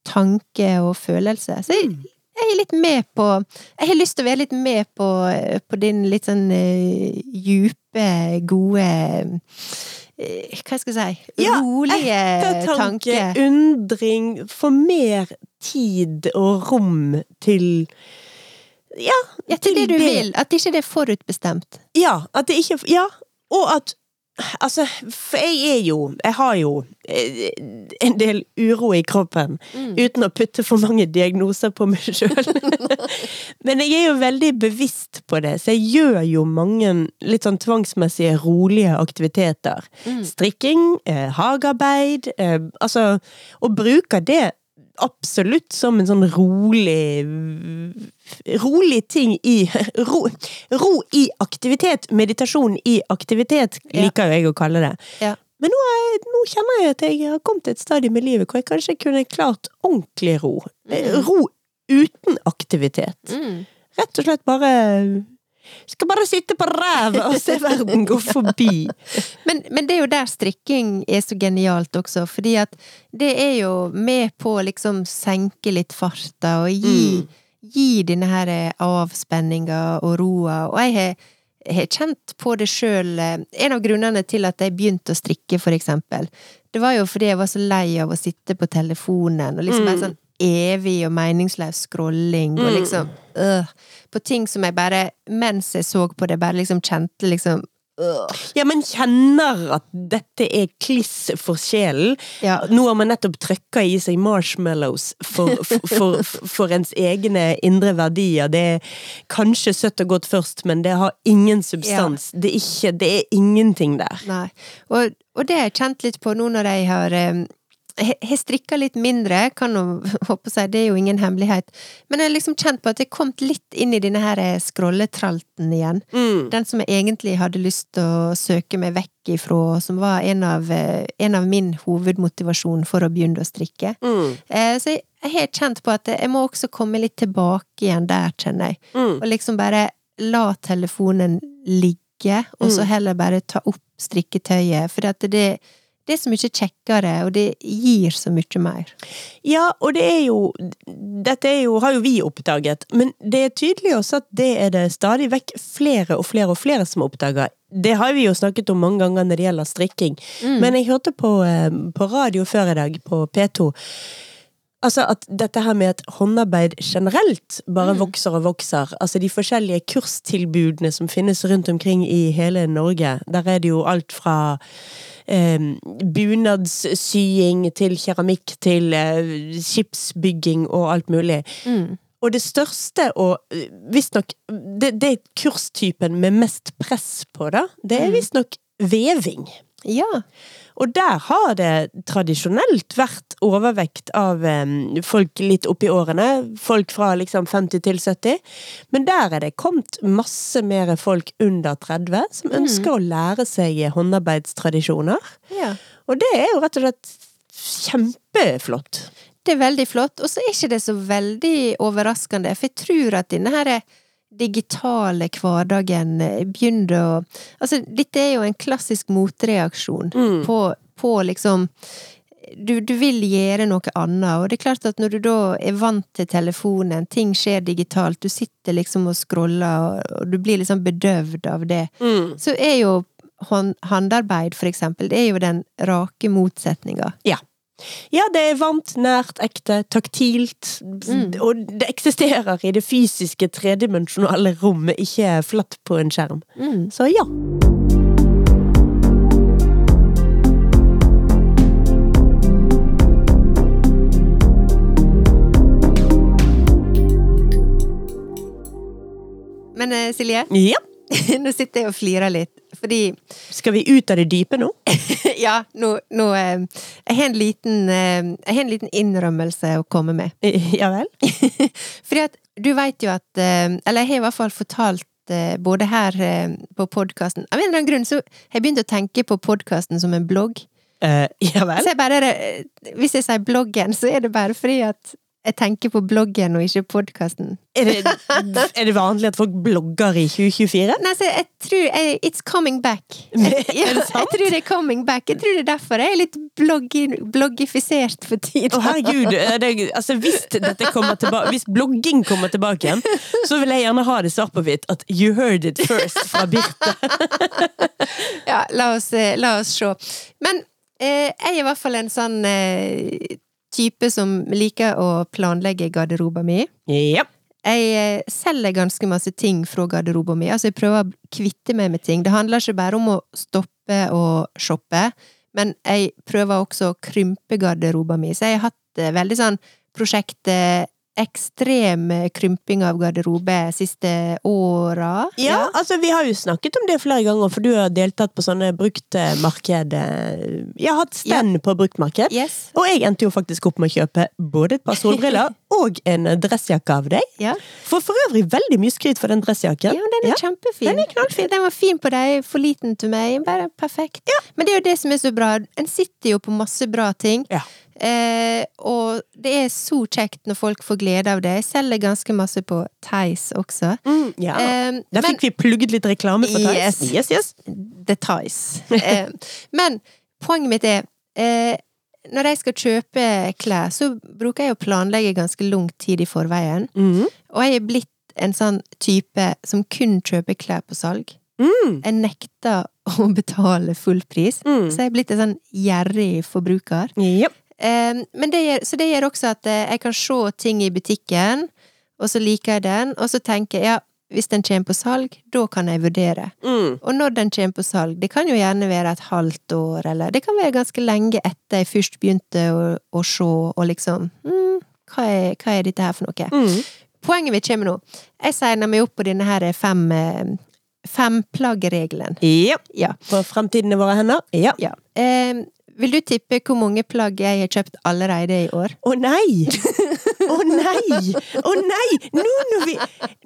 tanke og følelse. Så jeg, jeg er litt med på Jeg har lyst til å være litt med på, på din litt sånn uh, djupe, gode eh, Hva skal jeg si? Ja, Rolige Ettertanke, tanke. undring, få mer tid og rom til Ja, Ja, til det du vil. At ikke det er forutbestemt. Ja, at det ikke Ja, og at Altså, for jeg er jo Jeg har jo eh, en del uro i kroppen, Mm. uten å putte for mange diagnoser på meg sjøl. Men jeg er jo veldig bevisst på det, så jeg gjør jo mange litt sånn tvangsmessige, rolige aktiviteter. Mm. Strikking, eh, hagearbeid, eh, altså Og bruker det absolutt som en sånn rolig Rolig ting i Ro, ro i aktivitet. Meditasjon i aktivitet, liker jo jeg å kalle det. Ja. Men nå, er, nå kjenner jeg at jeg har kommet til et stadium i livet hvor jeg kanskje kunne klart ordentlig ro. Mm. Ro uten aktivitet. Mm. Rett og slett bare Skal bare sitte på ræva og se verden gå forbi. Men, men det er jo der strikking er så genialt også, fordi at det er jo med på å liksom senke litt farta og gi, gi denne her eh, avspenninga og roa, og jeg har har kjent på det sjøl. En av grunnene til at jeg begynte å strikke, for eksempel, det var jo fordi jeg var så lei av å sitte på telefonen og liksom Mm. bare sånn evig og meningsløs scrolling og Mm. liksom øh, På ting som jeg bare, mens jeg så på det, bare liksom kjente liksom. Ja, men kjenner at dette er kliss for sjelen. Ja. Nå har man nettopp trøkka i seg marshmallows for, for, for, for ens egne indre verdier. Det er kanskje søtt og godt først, men det har ingen substans. Det, er ikke, det er ingenting der. Og, og det har jeg kjent litt på nå når jeg har har strikka litt mindre, kan jo håpe si, det er jo ingen hemmelighet, men jeg har liksom kjent på at jeg har kommet litt inn i denne her eh, scrolletralten igjen. Mm. Den som jeg egentlig hadde lyst til å søke meg vekk ifra, som var en av, eh, en av min hovedmotivasjon for å begynne å strikke. Mm. Eh, Så jeg, jeg har kjent på at jeg må også komme litt tilbake igjen der, kjenner jeg. Mm. Og liksom bare la telefonen ligge, og så Mm. heller bare ta opp strikketøyet. For at det, det er så mye kjekkere, og det gir så mye mer. Ja, og det er jo Dette er jo, har jo vi oppdaget, men det er tydelig også at det er det stadig vekk flere og flere og flere som oppdager. Det har vi jo snakket om mange ganger når det gjelder strikking, Mm. men jeg hørte på, eh, på radio før i dag, på P2, Altså at dette her med at håndarbeid generelt bare vokser og vokser. Altså de forskjellige kurstilbudene som finnes rundt omkring i hele Norge. Der er det jo alt fra eh, bunadssying til keramikk til eh, skipsbygging og alt mulig. Og det største og eh, visstnok det, det kurstypen med mest press på, da, det er visstnok veving. Ja. Og der har det tradisjonelt vært overvekt av folk litt oppi årene. Folk fra liksom 50 til 70. Men der er det kommet masse mer folk under 30 som ønsker å lære seg håndarbeidstradisjoner. ja. Og det er jo rett og slett kjempeflott. Det er veldig flott. Og så er ikke det så veldig overraskende, for jeg tror at denne her digitale hverdagen eh, begynner å Altså, dette er jo en klassisk motreaksjon på, på liksom du, du vil gjøre noe annet, og det er klart at når du da er vant til telefonen, ting skjer digitalt, du sitter liksom og scroller, og, du blir liksom bedøvd av det, så er jo hånd, håndarbeid, for eksempel, det er jo den rake motsetninga. Ja. Ja, det er varmt, nært, ekte, taktilt. Og det eksisterer i det fysiske, tredimensjonale rommet, ikke flatt på en skjerm. Så ja. Men eh, Silje, ja. nå sitter jeg og flirer litt, fordi Skal vi ut av det dype nå? Ja, nå, nå eh, Jeg har en liten eh, Jeg har en liten innrømmelse å komme med. Ja vel? Fordi at du veit jo at eh, Eller jeg har i hvert fall fortalt eh, både her eh, på podkasten Av en eller annen grunn så har jeg begynt å tenke på podkasten som en blogg. Eh, ja vel? Så jeg bare eh, Hvis jeg sier bloggen, så er det bare fordi at jeg tenker på bloggen og ikke podkasten. Er det, er det vanlig at folk blogger i 2024? Nei, så jeg tror jeg, It's coming back. Jeg, ja, Er det sant? jeg tror det er coming back. Jeg tror det er derfor jeg er litt bloggi, bloggifisert for tiden. Å herregud, er det, altså hvis tilbake Hvis blogging kommer tilbake igjen, så vil jeg gjerne ha det svart på hvitt at you heard it first fra Birte. Ja, la oss, eh, la oss se. Men eh, jeg er i hvert fall en sånn eh, type som liker å planlegge garderoben min. Yep. Jeg eh, selger ganske masse ting fra garderoben min. Altså, jeg prøver å kvitte meg med ting. Det handler ikke bare om å stoppe og shoppe, men jeg prøver også å krympe garderoben min. Så jeg har hatt eh, veldig sånn prosjekt eh, ekstrem eh, krymping av garderobe siste åra. Ja, altså vi har jo snakket om det flere ganger, for du har deltatt på sånne bruktmarked. Ja, Jeg har hatt stand på bruktmarked. Yes. Og jeg endte jo faktisk opp med å kjøpe både et par solbriller og en dressjakke av deg. Ja. For for øvrig veldig mye skryt for den dressjakken. Ja, den er kjempefin. den er knallfin. Den var fin på deg, for liten til meg. Bare perfekt. Men det er jo det som er så bra. En sitter jo på masse bra ting. Eh, og det er så kjekt når folk får glede av det. Jeg selger ganske masse på Theis også. Mm, ja. Eh, Der men- fikk vi plugget litt reklame for Theis. Yes. Yes, yes. The Theis. Eh, men poenget mitt er eh, når jeg skal kjøpe klær, så bruker jeg å planlegge ganske lang tid i forveien. Mm. Og jeg er blitt en sånn type som kun kjøper klær på salg. Mm. Jeg nekter å betale full pris. Mm. Så jeg er blitt en sånn gjerrig forbruker. Ja. Men det gjør, så det gjør også at eh, jeg kan se ting i butikken, og så liker jeg den, og så tenker jeg ja, hvis den kommer på salg, da kan jeg vurdere. Mm. Og når den kommer på salg, det kan jo gjerne være et halvt år, eller det kan være ganske lenge etter jeg først begynte å, å se, og liksom mm, hva, er, hva er dette her for noe? Mm. Poenget mitt kommer nå. Jeg signer meg opp på denne her fem, femplaggregelen. Ja. Ja. På fremtiden i våre hender. Ja. ja. Eh, vil du tippe hvor mange plagg jeg har kjøpt allerede i år? Å nei! Å nei! Å nei! Nå når, vi,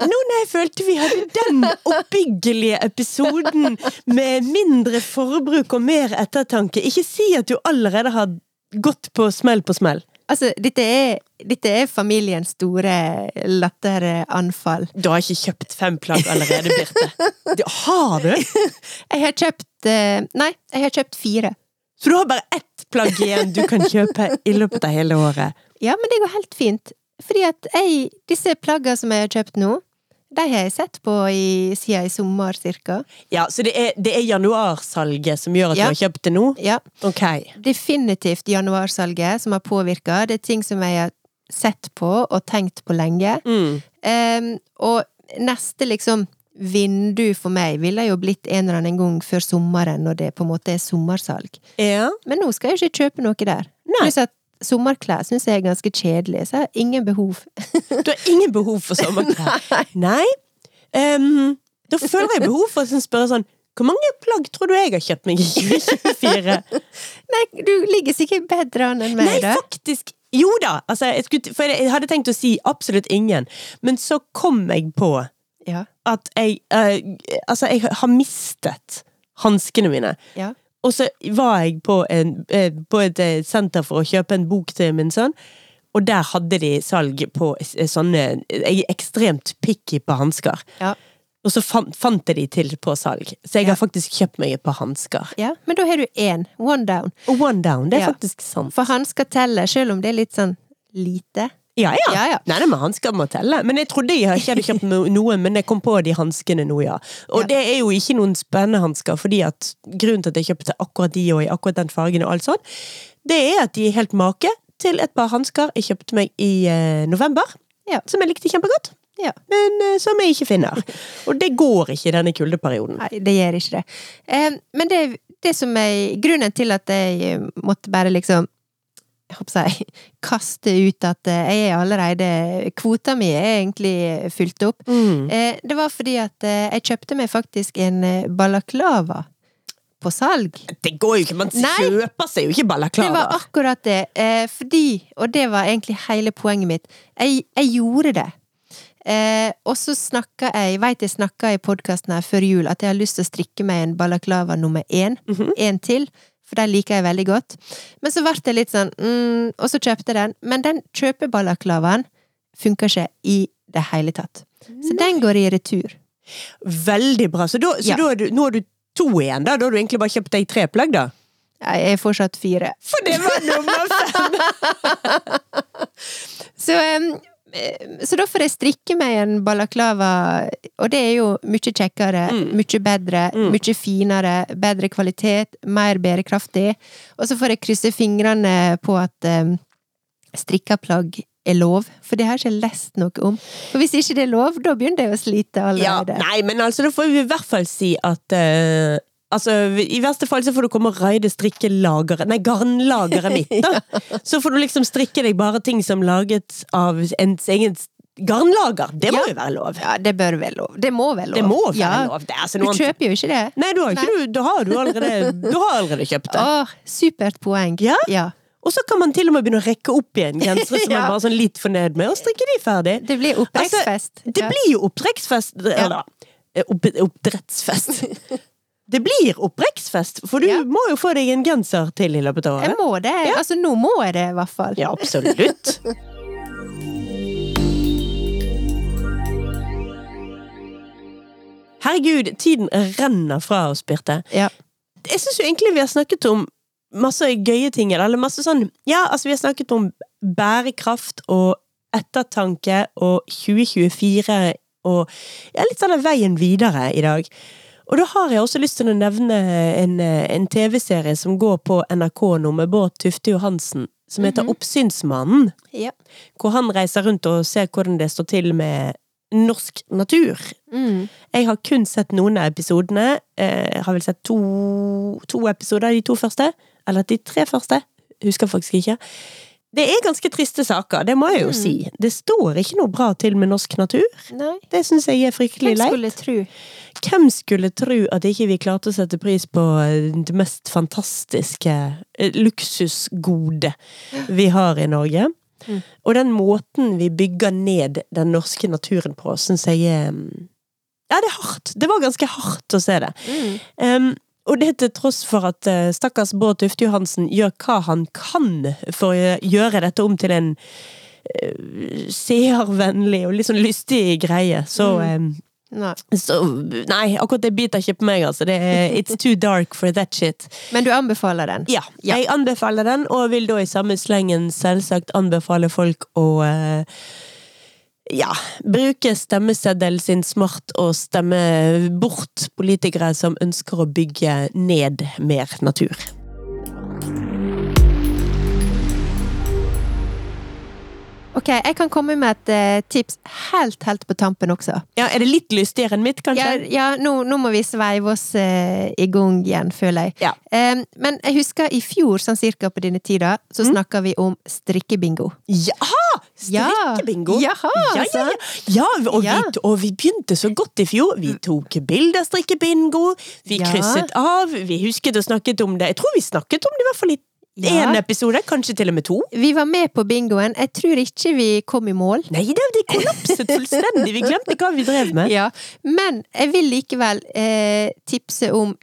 nå når jeg følte vi hadde den oppbyggelige episoden med mindre forbruk og mer ettertanke, ikke si at du allerede har gått på smell på smell. Altså, dette er, dette er familiens store latteranfall. Du har ikke kjøpt fem plagg allerede, Birte. Har du? Jeg har kjøpt eh, Nei, jeg har kjøpt fire. Så du har bare ett plagg igjen du kan kjøpe i løpet av hele året? Ja, men det går helt fint. Fordi at jeg, disse plaggene som jeg har kjøpt nå, de har jeg sett på i, siden i sommer, cirka. Ja, Så det er, det er januarsalget som gjør at Ja. du har kjøpt det nå? Ja. Ok. Definitivt januarsalget som har påvirka. Det er ting som jeg har sett på og tenkt på lenge. Mm. Um, og neste liksom vindu for meg ville jo blitt en eller annen gang før sommeren, når det på en måte er sommersalg. Ja. Men nå skal jeg jo ikke kjøpe noe der. Nei. Pluss at sommerklær syns jeg er ganske kjedelig, så jeg har ingen behov. Du har ingen behov for sommerklær? Nei. Um, da føler jeg behov for å spørre sånn Hvor mange plagg tror du jeg har kjøpt meg i 2024? Nei, du ligger sikkert bedre an enn meg, Nei, da. faktisk Jo da! Altså, jeg, skulle, for jeg hadde tenkt å si absolutt ingen, men så kom jeg på Ja. at jeg eh, Altså, jeg har mistet hanskene mine. Ja. Og så var jeg på, en, eh, på et eh, senter for å kjøpe en bok til min sønn. Og der hadde de salg på s- sånne Jeg er ekstremt picky på hansker. Ja. Og så fant, fant jeg de til på salg. Så jeg Ja. har faktisk kjøpt meg et par hansker. ja. Men da har du én. One down. Og one down, det er Ja. faktisk sant. For hansker teller, selv om det er litt sånn lite. Ja, ja. Ja, ja. Nei, det med hansker må telle. Men jeg trodde jeg ikke hadde kjøpt noe, noen, men jeg kom på de hanskene nå, ja. Og Ja. det er jo ikke noen spennende hansker, fordi at grunnen til at jeg kjøpte akkurat de og i akkurat den fargen og alt sånn, det er at de er helt make til et par hansker jeg kjøpte meg i eh, november. Ja. Som jeg likte kjempegodt, Ja. men eh, som jeg ikke finner. Og det går ikke i denne kuldeperioden. Nei, det gjør ikke det. Eh, men det, det som er grunnen til at jeg måtte bare liksom jeg håper jeg, kaste ut at eh, jeg er allerede Kvota mi er egentlig fylt opp. Mm. Eh, det var fordi at eh, jeg kjøpte meg faktisk en balaklava på salg. Det går jo ikke, man kjøper seg jo ikke balaklava! Det var akkurat det. Eh, fordi, og det var egentlig hele poenget mitt, jeg, jeg gjorde det. Eh, og så snakka jeg, veit jeg snakka i podkasten her før jul, at jeg har lyst til å strikke meg en balaklava nummer én. Mhm. En til. For den liker jeg veldig godt. Men så ble det litt sånn mm, Og så kjøpte jeg den. Men den kjøpeballaklavaen funker ikke i det hele tatt. Så den går i retur. Veldig bra. Så, da, så Ja. da du, nå har du to igjen, da? Da har du egentlig bare kjøpt deg tre plagg, da? Jeg er fortsatt fire. For det var nummer fem! Så, eh, så da får jeg strikke meg en balaklava, og det er jo mye kjekkere, Mm. mye bedre, Mm. mye finere, bedre kvalitet, mer bærekraftig. Og så får jeg krysse fingrene på at um, strikka plagg er lov, for det har jeg ikke lest noe om. For hvis ikke det er lov, da begynner jeg å slite allerede. Ja, nei, men altså, da får vi i hvert fall si at eh, Altså, I verste fall så får du komme og raide strikkelageret Nei, garnlageret mitt, da. Så får du liksom strikke deg bare ting som laget av ens egen garnlager. Det må Ja. jo være lov. Ja, det bør være lov. Det må være lov. Det må være ja. lov. Det er altså Du kjøper jo ikke det. Nei, du har ikke du, da har du allerede, du har allerede kjøpt det. Åh, supert poeng. Ja? ja. Og så kan man til og med begynne å rekke opp igjen gensere som man er bare sånn litt fornøyd med, og strikke de ferdig. Det blir oppvekstfest. Det Ja. blir jo opptrekksfest Eller eh, opp, oppdrettsfest. Det blir opprekksfest, for du Ja. må jo få deg en genser til i løpet av Jeg må det. Ja. Altså, nå må jeg det, i hvert fall. Ja, absolutt. Herregud, tiden renner fra oss, Birte. Ja. Jeg syns jo egentlig vi har snakket om masse gøye ting, eller masse sånn Ja, altså, vi har snakket om bærekraft og ettertanke og 2024 og ja, litt sånn av veien videre i dag. Og da har jeg også lyst til å nevne en, en TV-serie som går på NRK nå med Bård Tufte Johansen, som heter Mhm. Oppsynsmannen. Ja. Hvor han reiser rundt og ser hvordan det står til med norsk natur. Mm. Jeg har kun sett noen av episodene. Eh, Jeg har vel sett to, to episoder, de to første. Eller de tre første. Husker faktisk ikke. Det er ganske triste saker, det må jeg jo Mm. si. Det står ikke noe bra til med norsk natur. Nei, Det syns jeg er fryktelig leit. hvem skulle tro? Hvem skulle tro at ikke vi klarte å sette pris på eh, det mest fantastiske eh, luksusgode vi har i Norge? Mm. Og den måten vi bygger ned den norske naturen på, syns jeg er mm, Ja, det er hardt. Det var ganske hardt å se det. Mm. Um, og det til tross for at eh, stakkars Bård Tufte Johansen gjør hva han kan for å gjøre dette om til en uh, seervennlig og litt sånn lystig greie, så Mm. um, så, nei, akkurat det biter ikke på meg, altså. Det er, it's too dark for that shit. Men du anbefaler den? Ja, Ja. jeg anbefaler den, og vil da i samme slengen selvsagt anbefale folk å eh, ja, bruke stemmeseddelen sin smart og stemme bort politikere som ønsker å bygge ned mer natur. Ok, jeg kan komme med et eh, tips helt, helt på tampen også. Ja, Er det litt lystigere enn mitt, kanskje? ja nå, nå må vi sveive oss uh, i gang igjen, føler jeg. Ja. Um, men jeg husker i fjor, sånn cirka på denne tida, så Mm. snakka vi om strikkebingo. Jaha! Strikkebingo! Jaha, ja, ja, ja. ja og, Ja. Vi, og vi begynte så godt i fjor. Vi tok bilde av strikkebingo. Vi Ja. krysset av. Vi husket og snakket om det. Jeg tror vi snakket om det i hvert fall i Ja. én episode, kanskje til og med to. Vi var med på bingoen. Jeg tror ikke vi kom i mål. Nei, det, det kollapset fullstendig. Vi glemte hva vi drev med. Ja, men jeg vil likevel eh, tipse om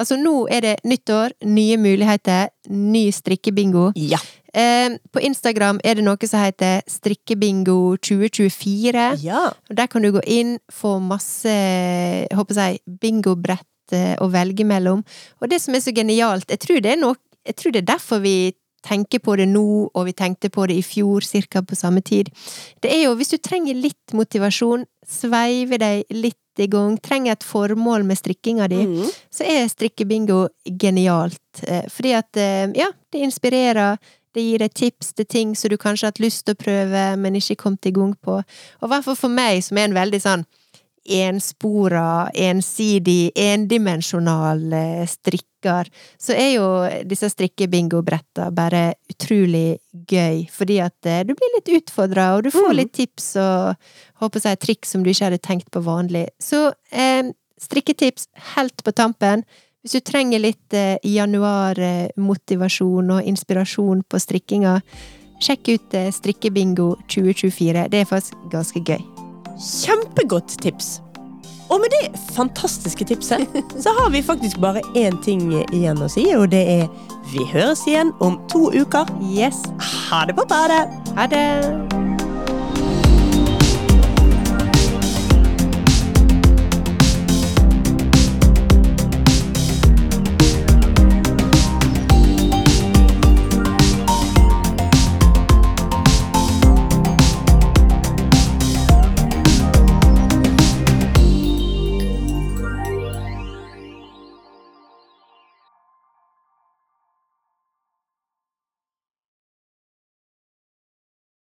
Altså, nå er det nyttår, nye muligheter, ny strikkebingo. Ja. Eh, på Instagram er det noe som heter Strikkebingo 2024. ja. Der kan du gå inn, få masse jeg håper jeg, bingobrett eh, å velge mellom. Og det som er så genialt, jeg tror det er, noe, jeg tror det er derfor vi tenker på det nå, og vi tenkte på det i fjor, cirka på samme tid. Det er jo, hvis du trenger litt motivasjon, sveive deg litt i gang, trenger et formål med strikkinga di, Mm. så er strikkebingo genialt. Eh, Fordi at, eh, ja, det inspirerer, det gir deg tips til ting som du kanskje har hatt lyst til å prøve, men ikke kommet i gang på. Og i hvert fall for meg, som er en veldig sånn enspora, ensidig, endimensjonal eh, strikker, så er jo disse strikkebingobretta bare utrolig gøy, fordi at eh, du blir litt utfordra, og du får Mm. litt tips og håper jeg triks som du ikke hadde tenkt på vanlig. Så eh, strikketips helt på tampen. Hvis du trenger litt eh, januarmotivasjon og inspirasjon på strikkinga, sjekk ut eh, Strikkebingo 2024. Det er faktisk ganske gøy. Kjempegodt tips. Og med det fantastiske tipset, så har vi faktisk bare én ting igjen å si, og det er vi høres igjen om to uker. Yes! Ha det på badet! Ha det!